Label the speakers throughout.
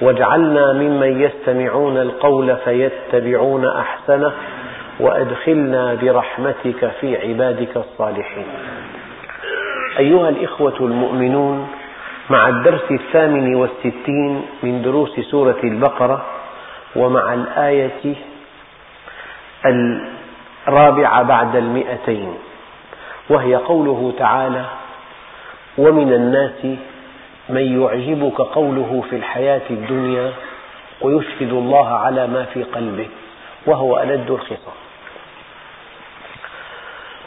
Speaker 1: واجعلنا ممن يستمعون القول فيتبعون احسنه وادخلنا برحمتك في عبادك الصالحين. ايها الاخوه المؤمنون مع الدرس الثامن والستين من دروس سوره البقره ومع الايه الرابعه بعد المئتين وهي قوله تعالى ومن الناس من يعجبك قوله في الحياة الدنيا ويشهد الله على ما في قلبه وهو ألد الخصام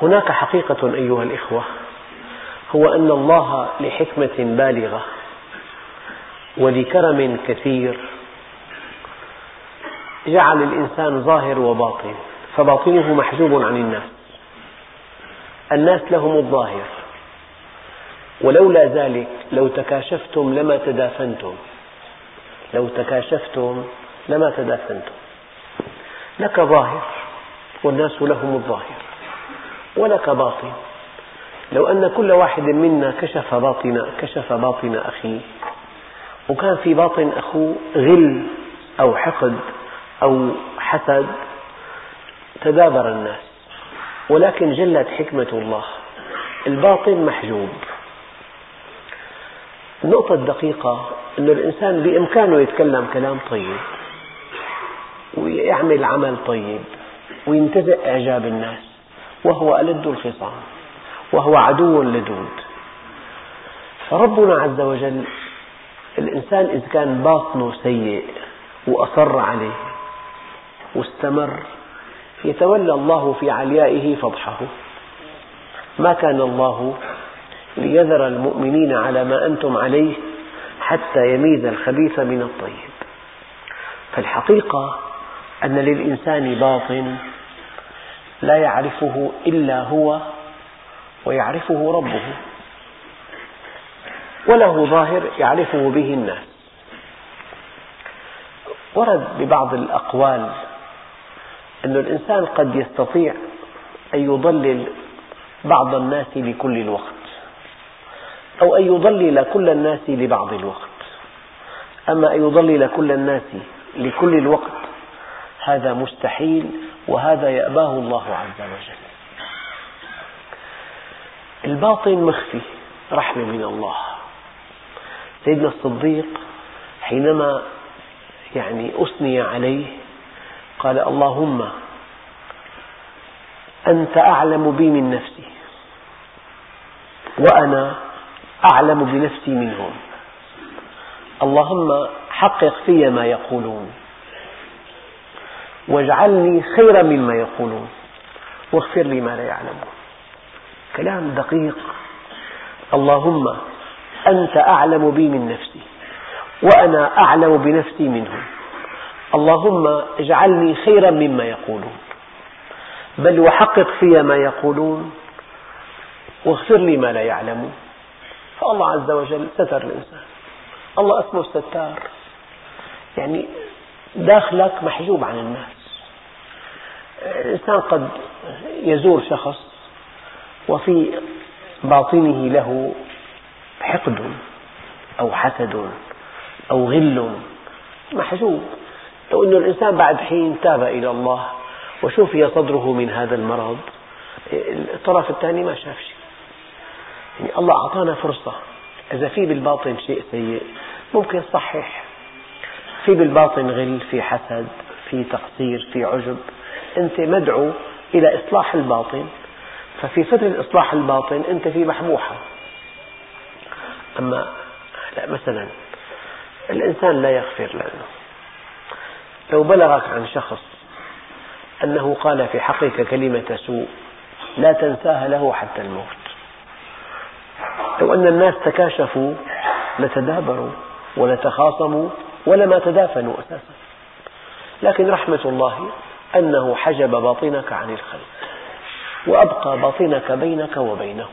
Speaker 1: هناك حقيقة أيها الإخوة هو أن الله لحكمة بالغة ولكرم كثير جعل الإنسان ظاهر وباطن فباطنه محجوب عن الناس الناس لهم الظاهر ولولا ذلك لو تكاشفتم لما تدافنتم لو تكاشفتم لما تدافنتم لك ظاهر والناس لهم الظاهر ولك باطن لو أن كل واحد منا كشف باطن كشف باطن أخيه وكان في باطن أخوه غل أو حقد أو حسد تدابر الناس ولكن جلت حكمة الله الباطن محجوب النقطة الدقيقة أن الإنسان بإمكانه يتكلم كلام طيب ويعمل عمل طيب وينتزع إعجاب الناس وهو ألد الخصام وهو عدو لدود فربنا عز وجل الإنسان إذا كان باطنه سيء وأصر عليه واستمر يتولى الله في عليائه فضحه ما كان الله ليذر المؤمنين على ما أنتم عليه حتى يميز الخبيث من الطيب فالحقيقة أن للإنسان باطن لا يعرفه إلا هو ويعرفه ربه وله ظاهر يعرفه به الناس ورد ببعض الأقوال أن الإنسان قد يستطيع أن يضلل بعض الناس لكل الوقت أو أن يضلل كل الناس لبعض الوقت أما أن يضلل كل الناس لكل الوقت هذا مستحيل وهذا يأباه الله عز وجل الباطن مخفي رحمة من الله سيدنا الصديق حينما يعني أثني عليه قال اللهم أنت أعلم بي من نفسي وأنا أعلم بنفسي منهم اللهم حقق في ما يقولون واجعلني خيرا مما يقولون واغفر لي ما لا يعلمون كلام دقيق اللهم أنت أعلم بي من نفسي وأنا أعلم بنفسي منهم اللهم اجعلني خيرا مما يقولون بل وحقق في ما يقولون واغفر لي ما لا يعلمون فالله عز وجل ستر الإنسان الله اسمه الستار يعني داخلك محجوب عن الناس الإنسان قد يزور شخص وفي باطنه له حقد أو حسد أو غل محجوب لو أن الإنسان بعد حين تاب إلى الله وشفي صدره من هذا المرض الطرف الثاني ما شاف شيء يعني الله أعطانا فرصة إذا في بالباطن شيء سيء ممكن صحيح في بالباطن غل في حسد في تقصير في عجب أنت مدعو إلى إصلاح الباطن ففي فترة إصلاح الباطن أنت في محبوحة أما لا مثلا الإنسان لا يغفر لأنه لو بلغك عن شخص أنه قال في حقك كلمة سوء لا تنساها له حتى الموت لو أن الناس تكاشفوا لتدابروا ولتخاصموا ولما تدافنوا أساسا لكن رحمة الله أنه حجب باطنك عن الخلق وأبقى باطنك بينك وبينه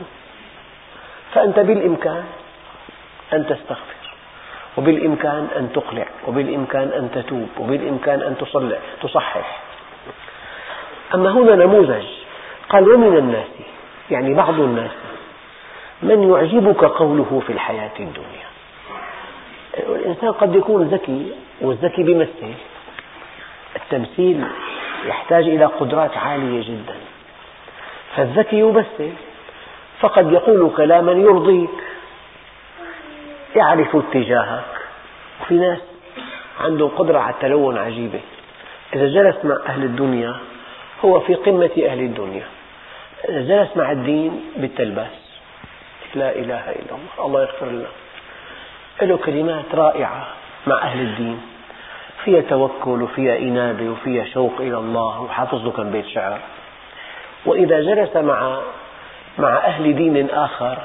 Speaker 1: فأنت بالإمكان أن تستغفر وبالإمكان أن تقلع وبالإمكان أن تتوب وبالإمكان أن تصحح أما هنا نموذج قال ومن الناس يعني بعض الناس من يعجبك قوله في الحياة الدنيا الإنسان قد يكون ذكي والذكي بيمثل التمثيل يحتاج إلى قدرات عالية جدا فالذكي يمثل فقد يقول كلاما يرضيك يعرف اتجاهك وفي ناس عندهم قدرة على التلون عجيبة إذا جلس مع أهل الدنيا هو في قمة أهل الدنيا إذا جلس مع الدين بالتلبس لا إله إلا الله الله يغفر له له كلمات رائعة مع أهل الدين فيها توكل وفيها إنابة وفيها شوق إلى الله وحافظ له كم بيت شعر وإذا جلس مع مع أهل دين آخر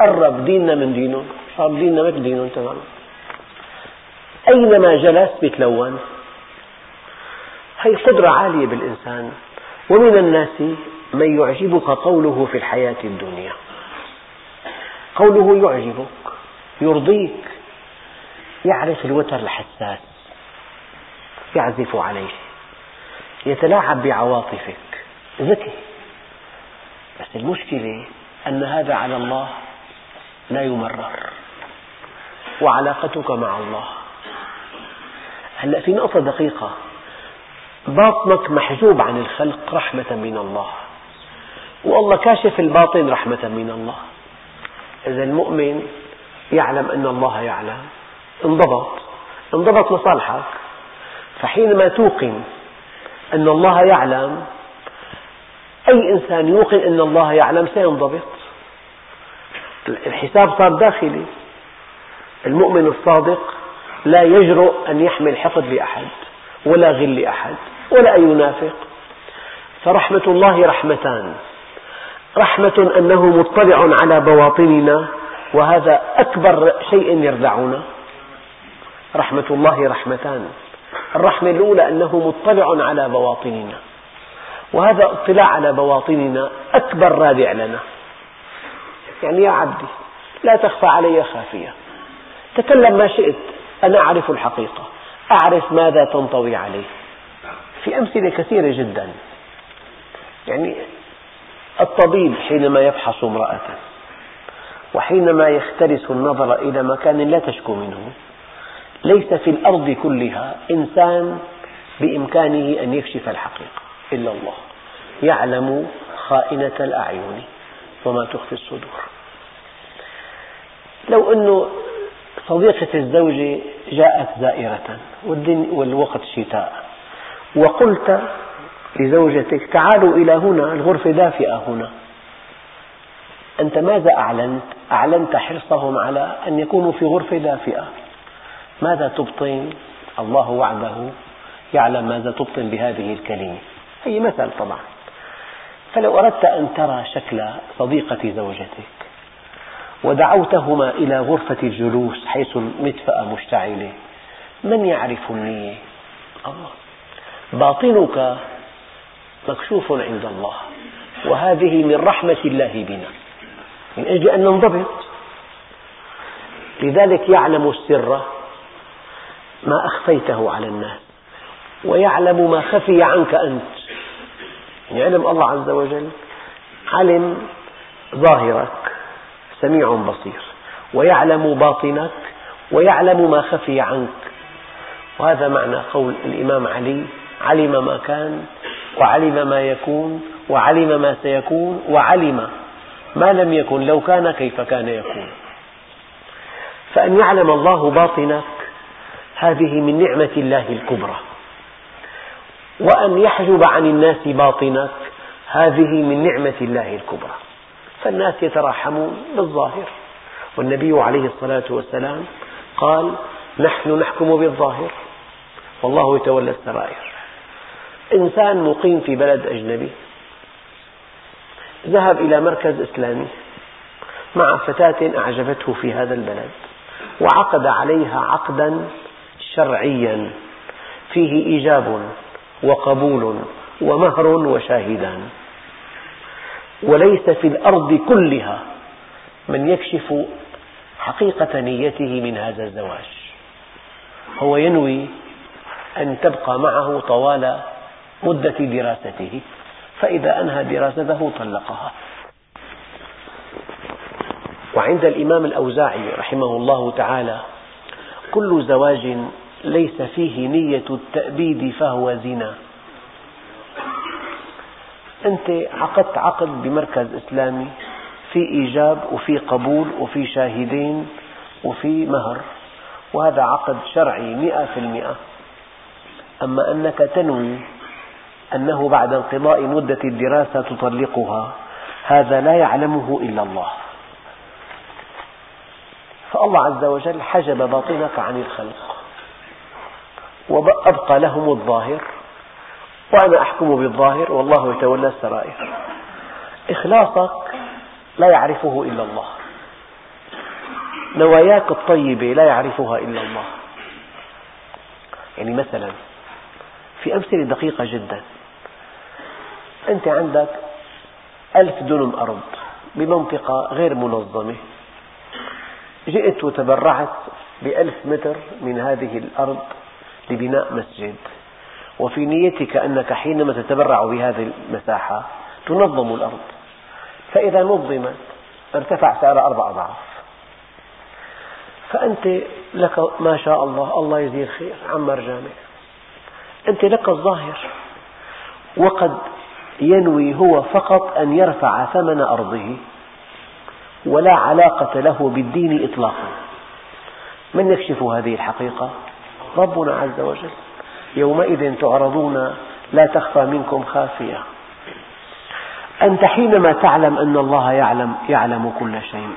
Speaker 1: قرب ديننا من دينهم صار ديننا مثل دينهم تماما أينما جلس بيتلون هي قدرة عالية بالإنسان ومن الناس من يعجبك قوله في الحياة الدنيا قوله يعجبك يرضيك يعرف الوتر الحساس يعزف عليه يتلاعب بعواطفك ذكي بس المشكلة أن هذا على الله لا يمرر وعلاقتك مع الله هلأ في نقطة دقيقة باطنك محجوب عن الخلق رحمة من الله والله كاشف الباطن رحمة من الله إذا المؤمن يعلم أن الله يعلم انضبط انضبط لصالحك فحينما توقن أن الله يعلم أي إنسان يوقن أن الله يعلم سينضبط الحساب صار داخلي المؤمن الصادق لا يجرؤ أن يحمل حقد لأحد ولا غل لأحد ولا أن ينافق فرحمة الله رحمتان رحمة أنه مطلع على بواطننا وهذا أكبر شيء يردعنا رحمة الله رحمتان الرحمة الأولى أنه مطلع على بواطننا وهذا اطلاع على بواطننا أكبر رادع لنا يعني يا عبدي لا تخفى علي خافية تكلم ما شئت أنا أعرف الحقيقة أعرف ماذا تنطوي عليه في أمثلة كثيرة جدا يعني الطبيب حينما يفحص امرأة وحينما يختلس النظر إلى مكان لا تشكو منه ليس في الأرض كلها إنسان بإمكانه أن يكشف الحقيقة إلا الله يعلم خائنة الأعين وما تخفي الصدور لو أن صديقة الزوجة جاءت زائرة والوقت شتاء وقلت لزوجتك تعالوا إلى هنا الغرفة دافئة هنا أنت ماذا أعلنت؟ أعلنت حرصهم على أن يكونوا في غرفة دافئة ماذا تبطن؟ الله وعده يعلم ماذا تبطن بهذه الكلمة هي مثل طبعا فلو أردت أن ترى شكل صديقة زوجتك ودعوتهما إلى غرفة الجلوس حيث المدفأة مشتعلة من يعرف النية؟ الله باطنك مكشوف عند الله وهذه من رحمة الله بنا من أجل أن ننضبط لذلك يعلم السر ما أخفيته على الناس ويعلم ما خفي عنك أنت يعني يعلم الله عز وجل علم ظاهرك سميع بصير ويعلم باطنك ويعلم ما خفي عنك وهذا معنى قول الإمام علي علم ما كان وعلم ما يكون وعلم ما سيكون وعلم ما لم يكن لو كان كيف كان يكون فأن يعلم الله باطنك هذه من نعمة الله الكبرى وأن يحجب عن الناس باطنك هذه من نعمة الله الكبرى فالناس يتراحمون بالظاهر والنبي عليه الصلاة والسلام قال نحن نحكم بالظاهر والله يتولى السرائر إنسان مقيم في بلد أجنبي ذهب إلى مركز إسلامي مع فتاة أعجبته في هذا البلد وعقد عليها عقدا شرعيا فيه إيجاب وقبول ومهر وشاهدان وليس في الأرض كلها من يكشف حقيقة نيته من هذا الزواج هو ينوي أن تبقى معه طوال مدة دراسته فإذا أنهى دراسته طلقها وعند الإمام الأوزاعي رحمه الله تعالى كل زواج ليس فيه نية التأبيد فهو زنا أنت عقدت عقد بمركز إسلامي في إيجاب وفي قبول وفي شاهدين وفي مهر وهذا عقد شرعي مئة في المئة أما أنك تنوي أنه بعد انقضاء مدة الدراسة تطلقها هذا لا يعلمه إلا الله فالله عز وجل حجب باطنك عن الخلق وأبقى لهم الظاهر وأنا أحكم بالظاهر والله يتولى السرائر إخلاصك لا يعرفه إلا الله نواياك الطيبة لا يعرفها إلا الله يعني مثلا في أمثلة دقيقة جدا أنت عندك ألف دونم أرض بمنطقة غير منظمة جئت وتبرعت بألف متر من هذه الأرض لبناء مسجد وفي نيتك أنك حينما تتبرع بهذه المساحة تنظم الأرض فإذا نظمت ارتفع سعرها أربع أضعاف فأنت لك ما شاء الله الله يجزيه الخير عمر جامع أنت لك الظاهر وقد ينوي هو فقط أن يرفع ثمن أرضه ولا علاقة له بالدين إطلاقا من يكشف هذه الحقيقة؟ ربنا عز وجل يومئذ تعرضون لا تخفى منكم خافية أنت حينما تعلم أن الله يعلم, يعلم كل شيء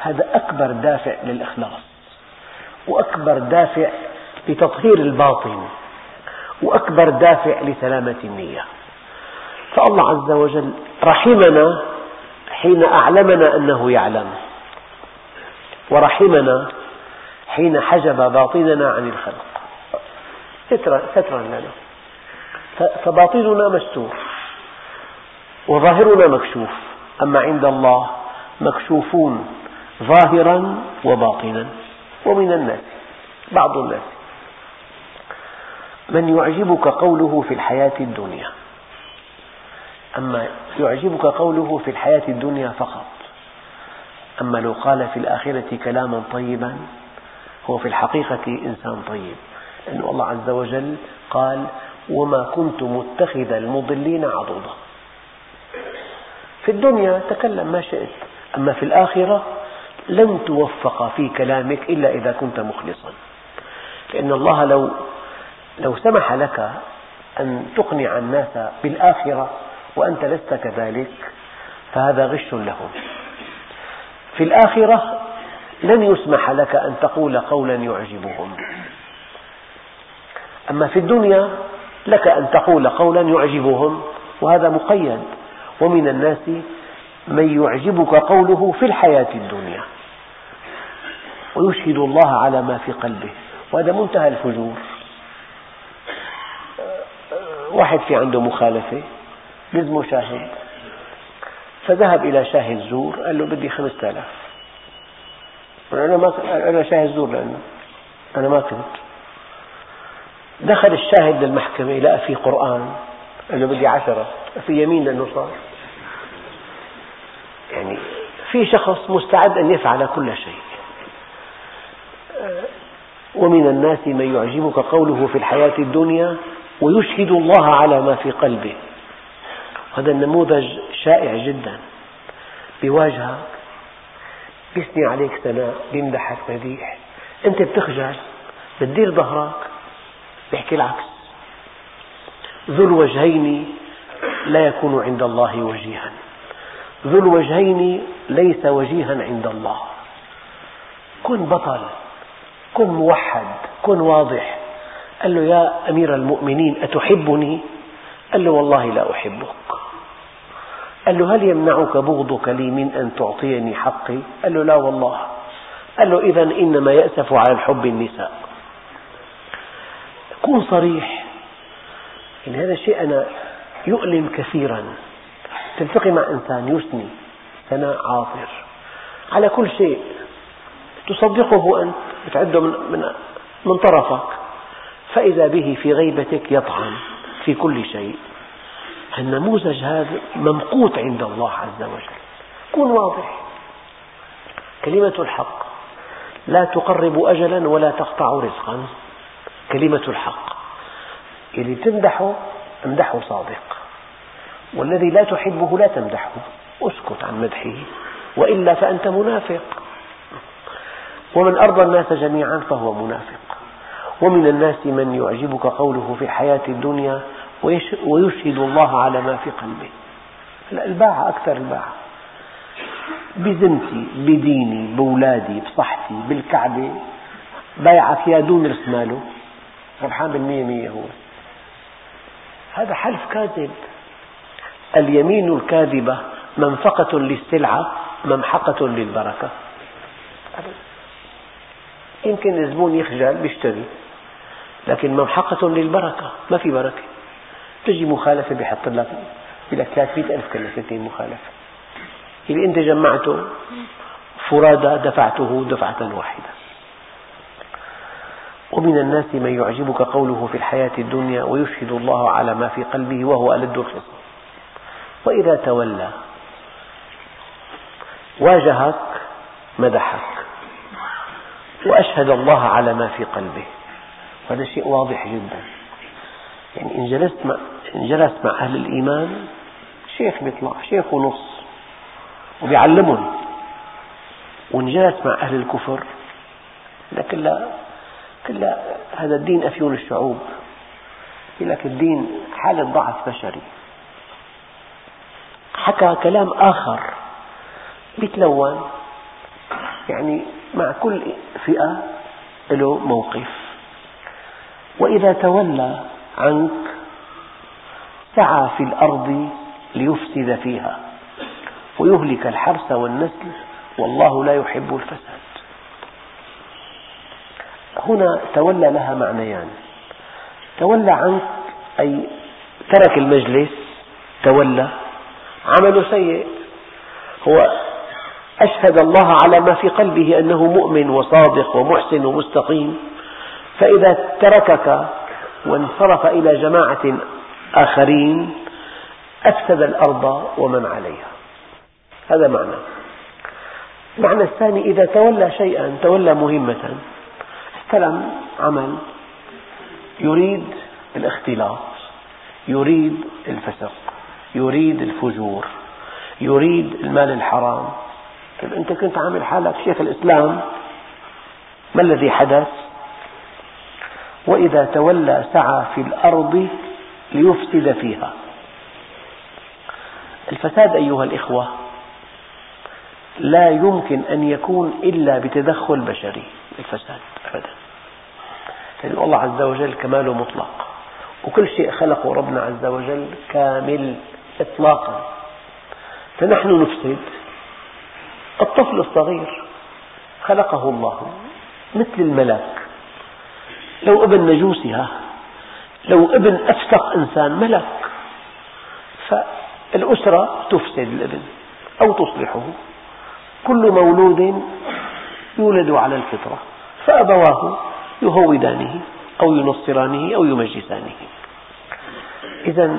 Speaker 1: هذا أكبر دافع للإخلاص وأكبر دافع لتطهير الباطن وأكبر دافع لسلامة النية فالله عز وجل رحمنا حين أعلمنا أنه يعلم ورحمنا حين حجب باطننا عن الخلق سترا, لنا فباطننا مستور وظاهرنا مكشوف أما عند الله مكشوفون ظاهرا وباطنا ومن الناس بعض الناس من يعجبك قوله في الحياة الدنيا أما يعجبك قوله في الحياة الدنيا فقط أما لو قال في الآخرة كلاما طيبا هو في الحقيقة إنسان طيب لأن الله عز وجل قال وما كنت متخذ المضلين عضدا في الدنيا تكلم ما شئت أما في الآخرة لن توفق في كلامك إلا إذا كنت مخلصا لأن الله لو لو سمح لك أن تقنع الناس بالآخرة وأنت لست كذلك فهذا غش لهم في الآخرة لن يسمح لك أن تقول قولا يعجبهم أما في الدنيا لك أن تقول قولا يعجبهم وهذا مقيد ومن الناس من يعجبك قوله في الحياة الدنيا ويشهد الله على ما في قلبه وهذا منتهى الفجور واحد في عنده مخالفة لازمه شاهد فذهب إلى شاهد زور قال له بدي خمسة آلاف أنا ما أنا شاهد زور لأنه أنا ما كنت دخل الشاهد للمحكمة لقى في قرآن قال له بدي عشرة في يمين لأنه صار يعني في شخص مستعد أن يفعل كل شيء ومن الناس من يعجبك قوله في الحياة الدنيا ويشهد الله على ما في قلبه هذا النموذج شائع جدا بواجهك بيثني عليك ثناء بيمدحك مديح أنت بتخجل بتدير ظهرك بيحكي العكس ذو الوجهين لا يكون عند الله وجيها ذو الوجهين ليس وجيها عند الله كن بطل كن موحد كن واضح قال له يا أمير المؤمنين أتحبني قال له والله لا أحبك قال له هل يمنعك بغضك لي من أن تعطيني حقي قال له لا والله قال له إذا إنما يأسف على الحب النساء كن صريح إن هذا الشيء أنا يؤلم كثيرا تلتقي مع إنسان يثني ثناء عاطر على كل شيء تصدقه أنت بتعده من, من, من طرفك فإذا به في غيبتك يطعن في كل شيء النموذج هذا ممقوت عند الله عز وجل كن واضح كلمة الحق لا تقرب أجلا ولا تقطع رزقا كلمة الحق اللي تمدحه امدحه صادق والذي لا تحبه لا تمدحه اسكت عن مدحه وإلا فأنت منافق ومن أرضى الناس جميعا فهو منافق ومن الناس من يعجبك قوله في الحياة الدنيا ويشهد الله على ما في قلبه هلا الباعة أكثر الباعة بذمتي بديني بأولادي بصحتي بالكعبة بيعك يا دون رسماله ربحان بالمية مية هو هذا حلف كاذب اليمين الكاذبة منفقة للسلعة ممحقة للبركة يمكن الزبون يخجل بيشتري لكن ممحقة للبركة ما في بركة تجي مخالفة بحط لك يقول لك 300 ألف سنتين مخالفة اللي أنت جمعته فرادى دفعته دفعة واحدة ومن الناس من يعجبك قوله في الحياة الدنيا ويشهد الله على ما في قلبه وهو ألد الخصم وإذا تولى واجهك مدحك وأشهد الله على ما في قلبه وهذا شيء واضح جدا يعني إن جلست جلست مع أهل الإيمان شيخ بيطلع شيخ ونص وبيعلمهم وإن جلست مع أهل الكفر كلها كلها هذا الدين أفيون الشعوب يقول لك الدين حالة ضعف بشري حكى كلام آخر بيتلون يعني مع كل فئة له موقف وإذا تولى عنك سعى في الأرض ليفسد فيها ويهلك الحرث والنسل والله لا يحب الفساد هنا تولى لها معنيان تولى عنك أي ترك المجلس تولى عمله سيء هو أشهد الله على ما في قلبه أنه مؤمن وصادق ومحسن ومستقيم فإذا تركك وانصرف إلى جماعة آخرين أفسد الأرض ومن عليها هذا معنى المعنى الثاني إذا تولى شيئا تولى مهمة استلم عمل يريد الاختلاط يريد الفسق يريد الفجور يريد المال الحرام طيب أنت كنت عامل حالك شيخ الإسلام ما الذي حدث وإذا تولى سعى في الأرض ليفسد فيها الفساد أيها الإخوة لا يمكن أن يكون إلا بتدخل بشري الفساد أبدا لأن يعني الله عز وجل كماله مطلق وكل شيء خلقه ربنا عز وجل كامل إطلاقا فنحن نفسد الطفل الصغير خلقه الله مثل الملاك لو ابن نجوسها لو ابن أفسق إنسان ملك فالأسرة تفسد الابن أو تصلحه كل مولود يولد على الفطرة فأبواه يهودانه أو ينصرانه أو يمجسانه إذا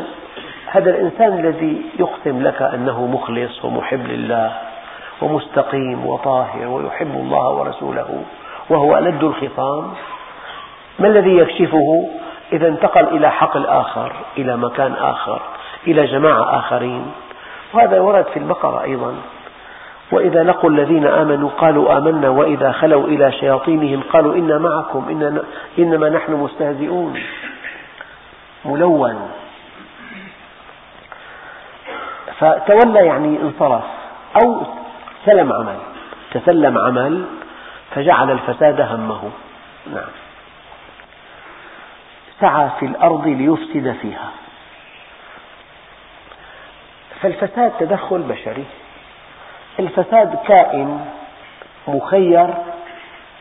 Speaker 1: هذا الإنسان الذي يختم لك أنه مخلص ومحب لله ومستقيم وطاهر ويحب الله ورسوله وهو ألد الخصام ما الذي يكشفه إذا انتقل إلى حقل آخر إلى مكان آخر إلى جماعة آخرين وهذا ورد في البقرة أيضا وإذا لقوا الذين آمنوا قالوا آمنا وإذا خلوا إلى شياطينهم قالوا إنا معكم إنما نحن مستهزئون ملون فتولى يعني انصرف أو سلم عمل تسلم عمل فجعل الفساد همه نعم سعى في الأرض ليفسد فيها فالفساد تدخل بشري الفساد كائن مخير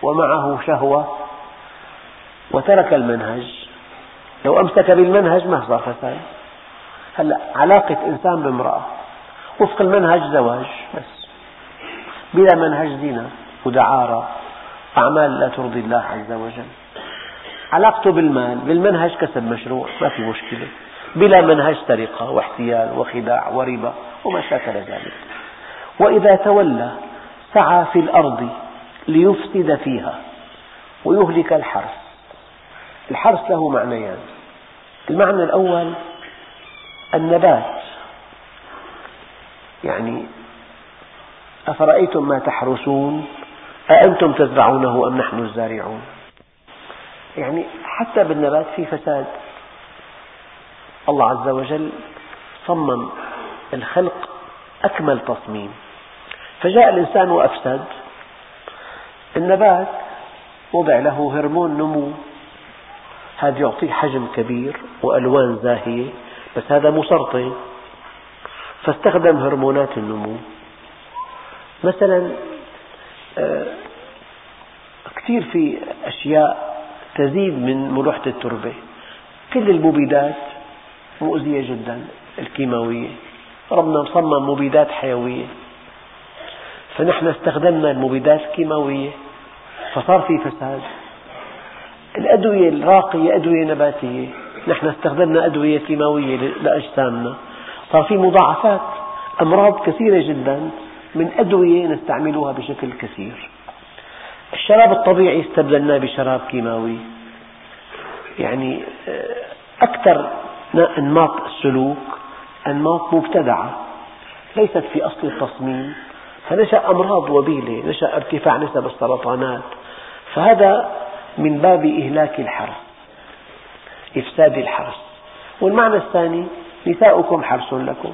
Speaker 1: ومعه شهوة وترك المنهج لو أمسك بالمنهج ما صار فساد هلا علاقة إنسان بامرأة وفق المنهج زواج بس بلا منهج زنا ودعارة أعمال لا ترضي الله عز وجل علاقته بالمال بالمنهج كسب مشروع ما في مشكلة بلا منهج سرقة واحتيال وخداع وربا وما شاكل ذلك وإذا تولى سعى في الأرض ليفسد فيها ويهلك الحرث الحرث له معنيان المعنى الأول النبات يعني أفرأيتم ما تحرسون أأنتم تزرعونه أم نحن الزارعون يعني حتى بالنبات في فساد الله عز وجل صمم الخلق أكمل تصميم فجاء الإنسان وأفسد النبات وضع له هرمون نمو هذا يعطيه حجم كبير وألوان زاهية بس هذا مسرطن فاستخدم هرمونات النمو مثلا آه، كثير في أشياء تزيد من ملوحة التربة كل المبيدات مؤذية جدا الكيماوية ربنا صمم مبيدات حيوية فنحن استخدمنا المبيدات الكيماوية فصار في فساد الأدوية الراقية أدوية نباتية نحن استخدمنا أدوية كيماوية لأجسامنا صار في مضاعفات أمراض كثيرة جدا من أدوية نستعملها بشكل كثير الشراب الطبيعي استبدلناه بشراب كيماوي يعني آه، أكثر أنماط السلوك أنماط مبتدعة ليست في أصل التصميم فنشأ أمراض وبيلة نشأ ارتفاع نسب السرطانات فهذا من باب إهلاك الحرس إفساد الحرس والمعنى الثاني نساؤكم حرس لكم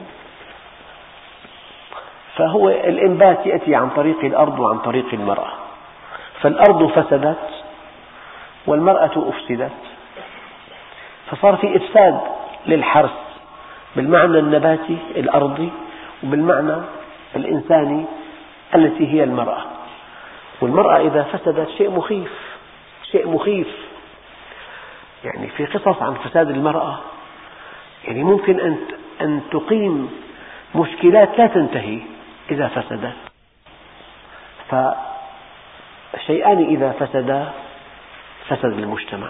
Speaker 1: فهو الإنبات يأتي عن طريق الأرض وعن طريق المرأة فالأرض فسدت والمرأة أفسدت فصار في إفساد للحرث بالمعنى النباتي الأرضي وبالمعنى الإنساني التي هي المرأة والمرأة إذا فسدت شيء مخيف شيء مخيف يعني في قصص عن فساد المرأة يعني ممكن أن أن تقيم مشكلات لا تنتهي إذا فسدت الشيئان إذا فسدا فسد المجتمع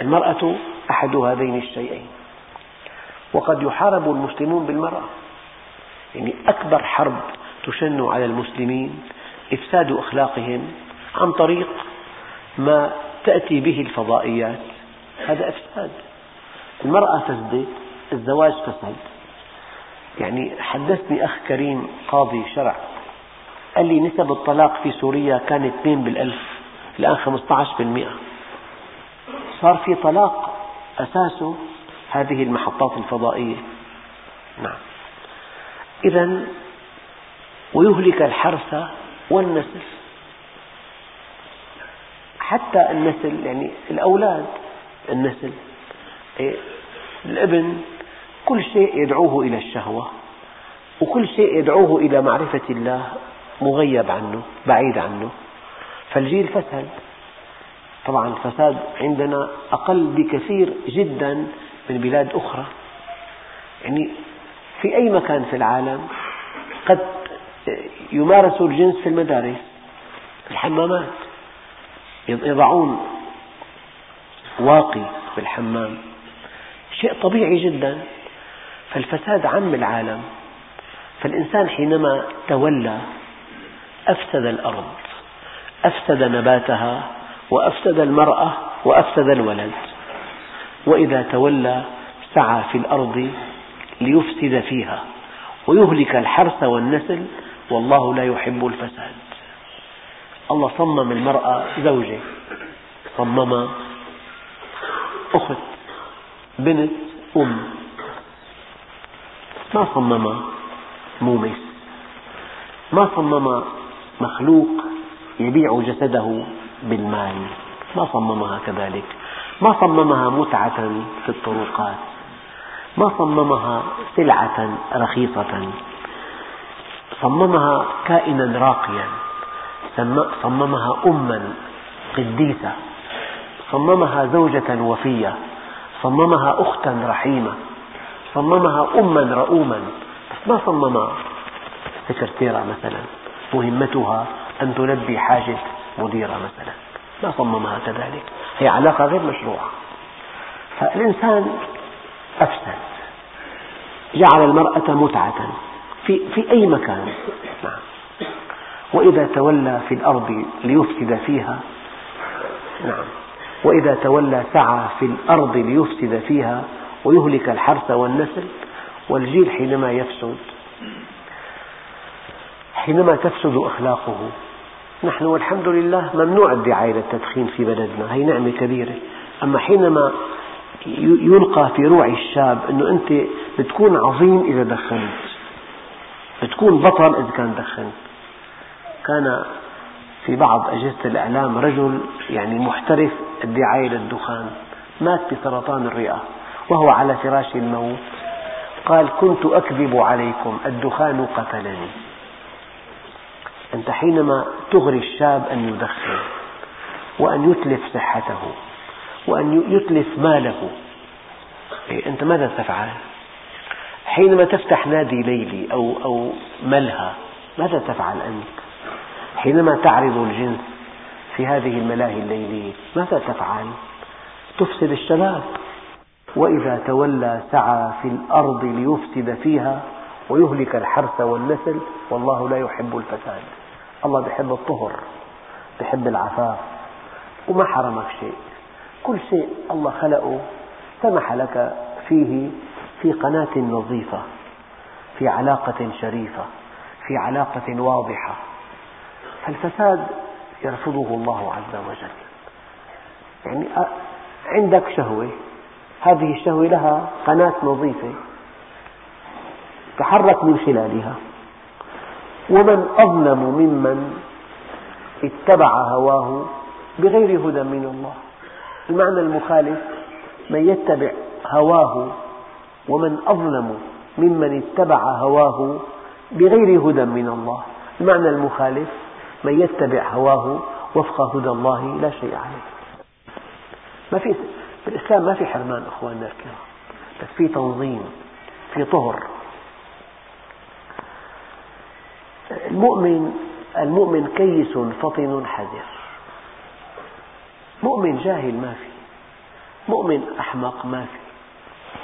Speaker 1: المرأة أحد هذين الشيئين وقد يحارب المسلمون بالمرأة يعني أكبر حرب تشن على المسلمين إفساد أخلاقهم عن طريق ما تأتي به الفضائيات هذا إفساد المرأة فسدت الزواج فسد يعني حدثني أخ كريم قاضي شرع قال لي نسب الطلاق في سوريا كان 2 بالألف الآن 15 بالمئة صار في طلاق أساسه هذه المحطات الفضائية نعم إذا ويهلك الحرث والنسل حتى النسل يعني الأولاد النسل إيه، الابن كل شيء يدعوه إلى الشهوة وكل شيء يدعوه إلى معرفة الله مغيب عنه بعيد عنه فالجيل فسد طبعا الفساد عندنا أقل بكثير جدا من بلاد أخرى يعني في أي مكان في العالم قد يمارس الجنس في المدارس الحمامات يضعون واقي بالحمام شيء طبيعي جدا فالفساد عم العالم فالإنسان حينما تولى أفسد الأرض أفسد نباتها وأفسد المرأة وأفسد الولد وإذا تولى سعى في الأرض ليفسد فيها ويهلك الحرث والنسل والله لا يحب الفساد الله صمم المرأة زوجة صمم أخت بنت أم ما صمم مومس ما صمم مخلوق يبيع جسده بالمال ما صممها كذلك ما صممها متعة في الطرقات ما صممها سلعة رخيصة صممها كائنا راقيا صممها أما قديسة صممها زوجة وفية صممها أختا رحيمة صممها أما رؤوما بس ما صممها سكرتيرة مثلا مهمتها أن تلبي حاجة مديرها مثلا ما صممها كذلك هي علاقة غير مشروعة فالإنسان أفسد جعل المرأة متعة في, في أي مكان نعم وإذا تولى في الأرض ليفسد فيها نعم وإذا تولى سعى في الأرض ليفسد فيها ويهلك الحرث والنسل والجيل حينما يفسد حينما تفسد أخلاقه نحن والحمد لله ممنوع الدعاية للتدخين في بلدنا هي نعمة كبيرة أما حينما يلقى في روع الشاب أنه أنت بتكون عظيم إذا دخنت بتكون بطل إذا كان دخنت كان في بعض أجهزة الإعلام رجل يعني محترف الدعاية للدخان مات بسرطان الرئة وهو على فراش الموت قال كنت أكذب عليكم الدخان قتلني أنت حينما تغري الشاب أن يدخن وأن يتلف صحته وأن يتلف ماله إيه، أنت ماذا تفعل؟ حينما تفتح نادي ليلي أو, أو ملهى ماذا تفعل أنت؟ حينما تعرض الجنس في هذه الملاهي الليلية ماذا تفعل؟ تفسد الشباب وإذا تولى سعى في الأرض ليفسد فيها ويهلك الحرث والنسل والله لا يحب الفساد الله بحب الطهر بحب العفاف وما حرمك شيء كل شيء الله خلقه سمح لك فيه في قناة نظيفة في علاقة شريفة في علاقة واضحة فالفساد يرفضه الله عز وجل يعني عندك شهوة هذه الشهوة لها قناة نظيفة تحرك من خلالها ومن أظلم ممن اتبع هواه بغير هدى من الله المعنى المخالف من يتبع هواه ومن أظلم ممن اتبع هواه بغير هدى من الله المعنى المخالف من يتبع هواه وفق هدى الله لا شيء عليه ما في بالإسلام ما في حرمان أخواننا الكرام بس في تنظيم في طهر المؤمن المؤمن كيس فطن حذر مؤمن جاهل ما في مؤمن أحمق ما في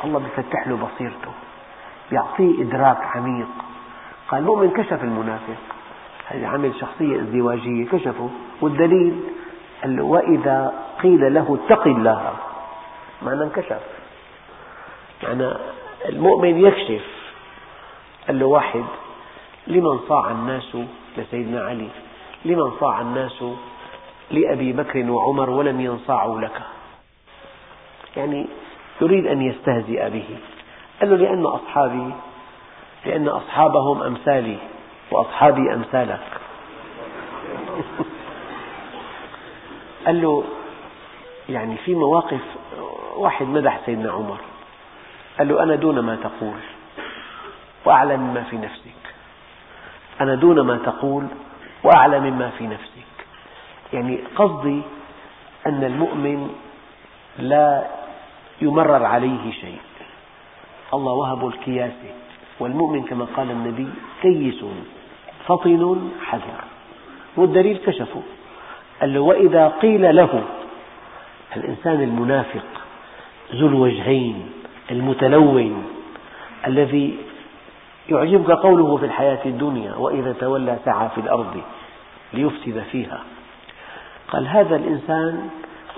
Speaker 1: الله بيفتح له بصيرته يعطيه إدراك عميق قال مؤمن كشف المنافق هذا عمل شخصية ازدواجية كشفه والدليل قال له وإذا قيل له اتق الله معنى انكشف يعني المؤمن يكشف قال له واحد لمن صاع الناس لسيدنا علي لمن صاع الناس لأبي بكر وعمر ولم ينصاعوا لك يعني يريد أن يستهزئ به قال له لأن أصحابي لأن أصحابهم أمثالي وأصحابي أمثالك قال له يعني في مواقف واحد مدح سيدنا عمر قال له أنا دون ما تقول وأعلم ما في نفسك أنا دون ما تقول وأعلى مما في نفسك يعني قصدي أن المؤمن لا يمرر عليه شيء الله وهبه الكياسة والمؤمن كما قال النبي كيس فطن حذر والدليل كشفه قال له وإذا قيل له الإنسان المنافق ذو الوجهين المتلون الذي يعجبك قوله في الحياة الدنيا وإذا تولى سعى في الأرض ليفسد فيها قال هذا الإنسان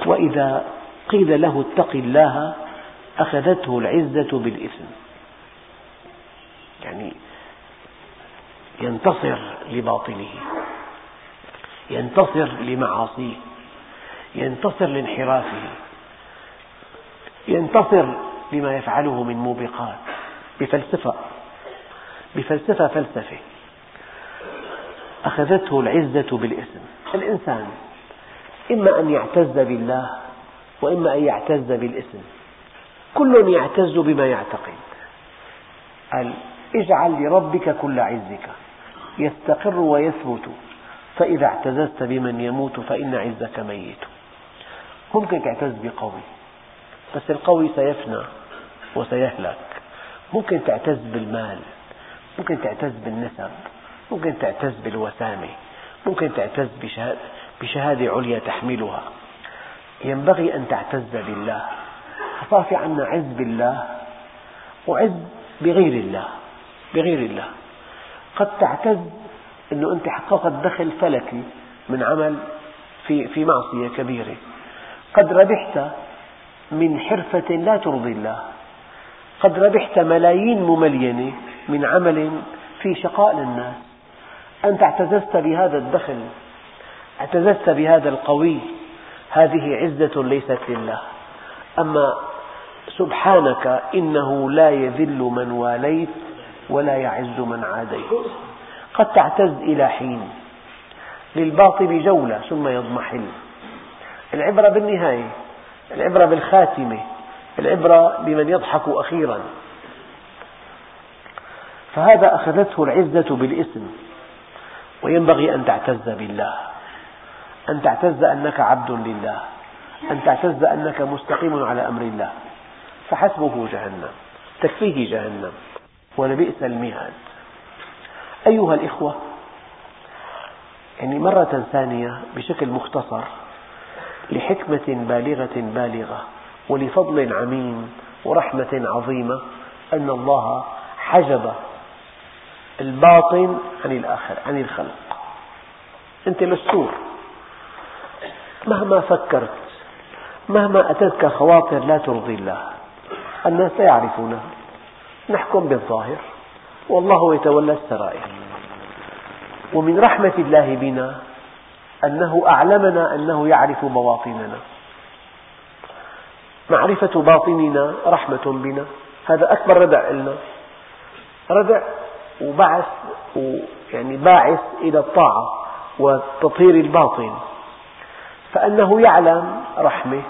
Speaker 1: وإذا قيل له اتق الله أخذته العزة بالإثم يعني ينتصر لباطله ينتصر لمعاصيه ينتصر لانحرافه ينتصر لما يفعله من موبقات بفلسفة بفلسفة فلسفة أخذته العزة بالإثم الإنسان إما أن يعتز بالله وإما أن يعتز بالإثم كل يعتز بما يعتقد قال اجعل لربك كل عزك يستقر ويثبت فإذا اعتززت بمن يموت فإن عزك ميت ممكن تعتز بقوي بس القوي سيفنى وسيهلك ممكن تعتز بالمال ممكن تعتز بالنسب ممكن تعتز بالوسامة ممكن تعتز بشهادة عليا تحملها ينبغي أن تعتز بالله صافي عنا عز بالله وعز بغير الله بغير الله قد تعتز أنه أنت حققت دخل فلكي من عمل في, في معصية كبيرة قد ربحت من حرفة لا ترضي الله قد ربحت ملايين مملينة من عمل في شقاء للناس أنت اعتززت بهذا الدخل اعتززت بهذا القوي هذه عزة ليست لله أما سبحانك إنه لا يذل من واليت ولا يعز من عاديت قد تعتز إلى حين للباطل جولة ثم يضمحل العبرة بالنهاية العبرة بالخاتمة العبرة بمن يضحك أخيرا فهذا أخذته العزة بالإثم وينبغي أن تعتز بالله أن تعتز أنك عبد لله أن تعتز أنك مستقيم على أمر الله فحسبه جهنم تكفيه جهنم ولبئس المهاد أيها الإخوة يعني مرة ثانية بشكل مختصر لحكمة بالغة بالغة ولفضل عميم ورحمة عظيمة أن الله حجب الباطن عن الآخر عن الخلق أنت مستور مهما فكرت مهما أتتك خواطر لا ترضي الله الناس لا يعرفونها نحكم بالظاهر والله يتولى السرائر ومن رحمة الله بنا أنه أعلمنا أنه يعرف بواطننا معرفة باطننا رحمة بنا هذا أكبر ردع لنا ردع وبعث يعني باعث إلى الطاعة وتطهير الباطن فأنه يعلم رحمة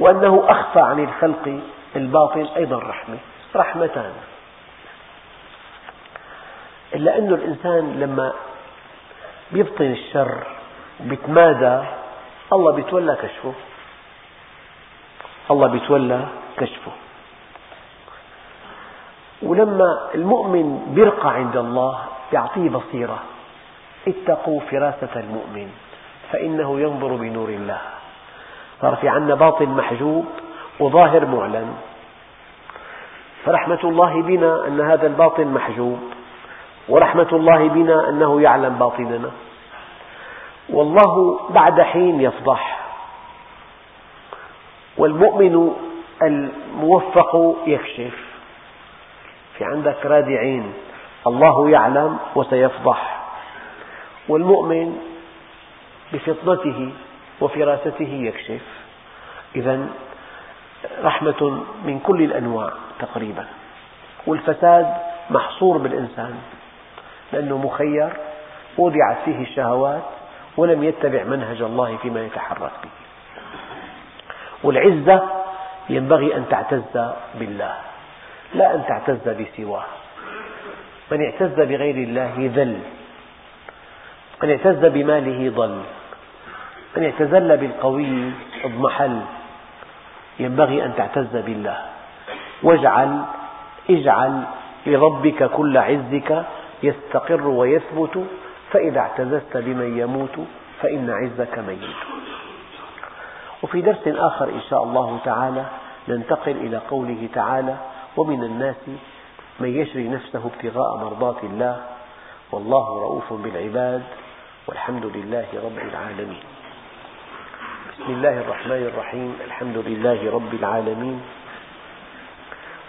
Speaker 1: وأنه أخفى عن الخلق الباطن أيضا رحمة رحمتان إلا أن الإنسان لما يبطن الشر ويتمادى الله يتولى كشفه الله بيتولى كشفه ولما المؤمن بيرقى عند الله يعطيه بصيرة اتقوا فراسة المؤمن فإنه ينظر بنور الله صار في عنا باطن محجوب وظاهر معلن فرحمة الله بنا أن هذا الباطن محجوب ورحمة الله بنا أنه يعلم باطننا والله بعد حين يفضح والمؤمن الموفق يكشف في عندك رادعين الله يعلم وسيفضح والمؤمن بفطنته وفراسته يكشف إذا رحمة من كل الأنواع تقريبا والفساد محصور بالإنسان لأنه مخير وضعت فيه الشهوات ولم يتبع منهج الله فيما يتحرك به والعزة ينبغي أن تعتز بالله لا أن تعتز بسواه من اعتز بغير الله ذل من اعتز بماله ضل من اعتزل بالقوي اضمحل ينبغي أن تعتز بالله واجعل اجعل لربك كل عزك يستقر ويثبت فإذا اعتززت بمن يموت فإن عزك ميت وفي درس آخر إن شاء الله تعالى ننتقل إلى قوله تعالى ومن الناس من يشري نفسه ابتغاء مرضات الله والله رؤوف بالعباد والحمد لله رب العالمين بسم الله الرحمن الرحيم الحمد لله رب العالمين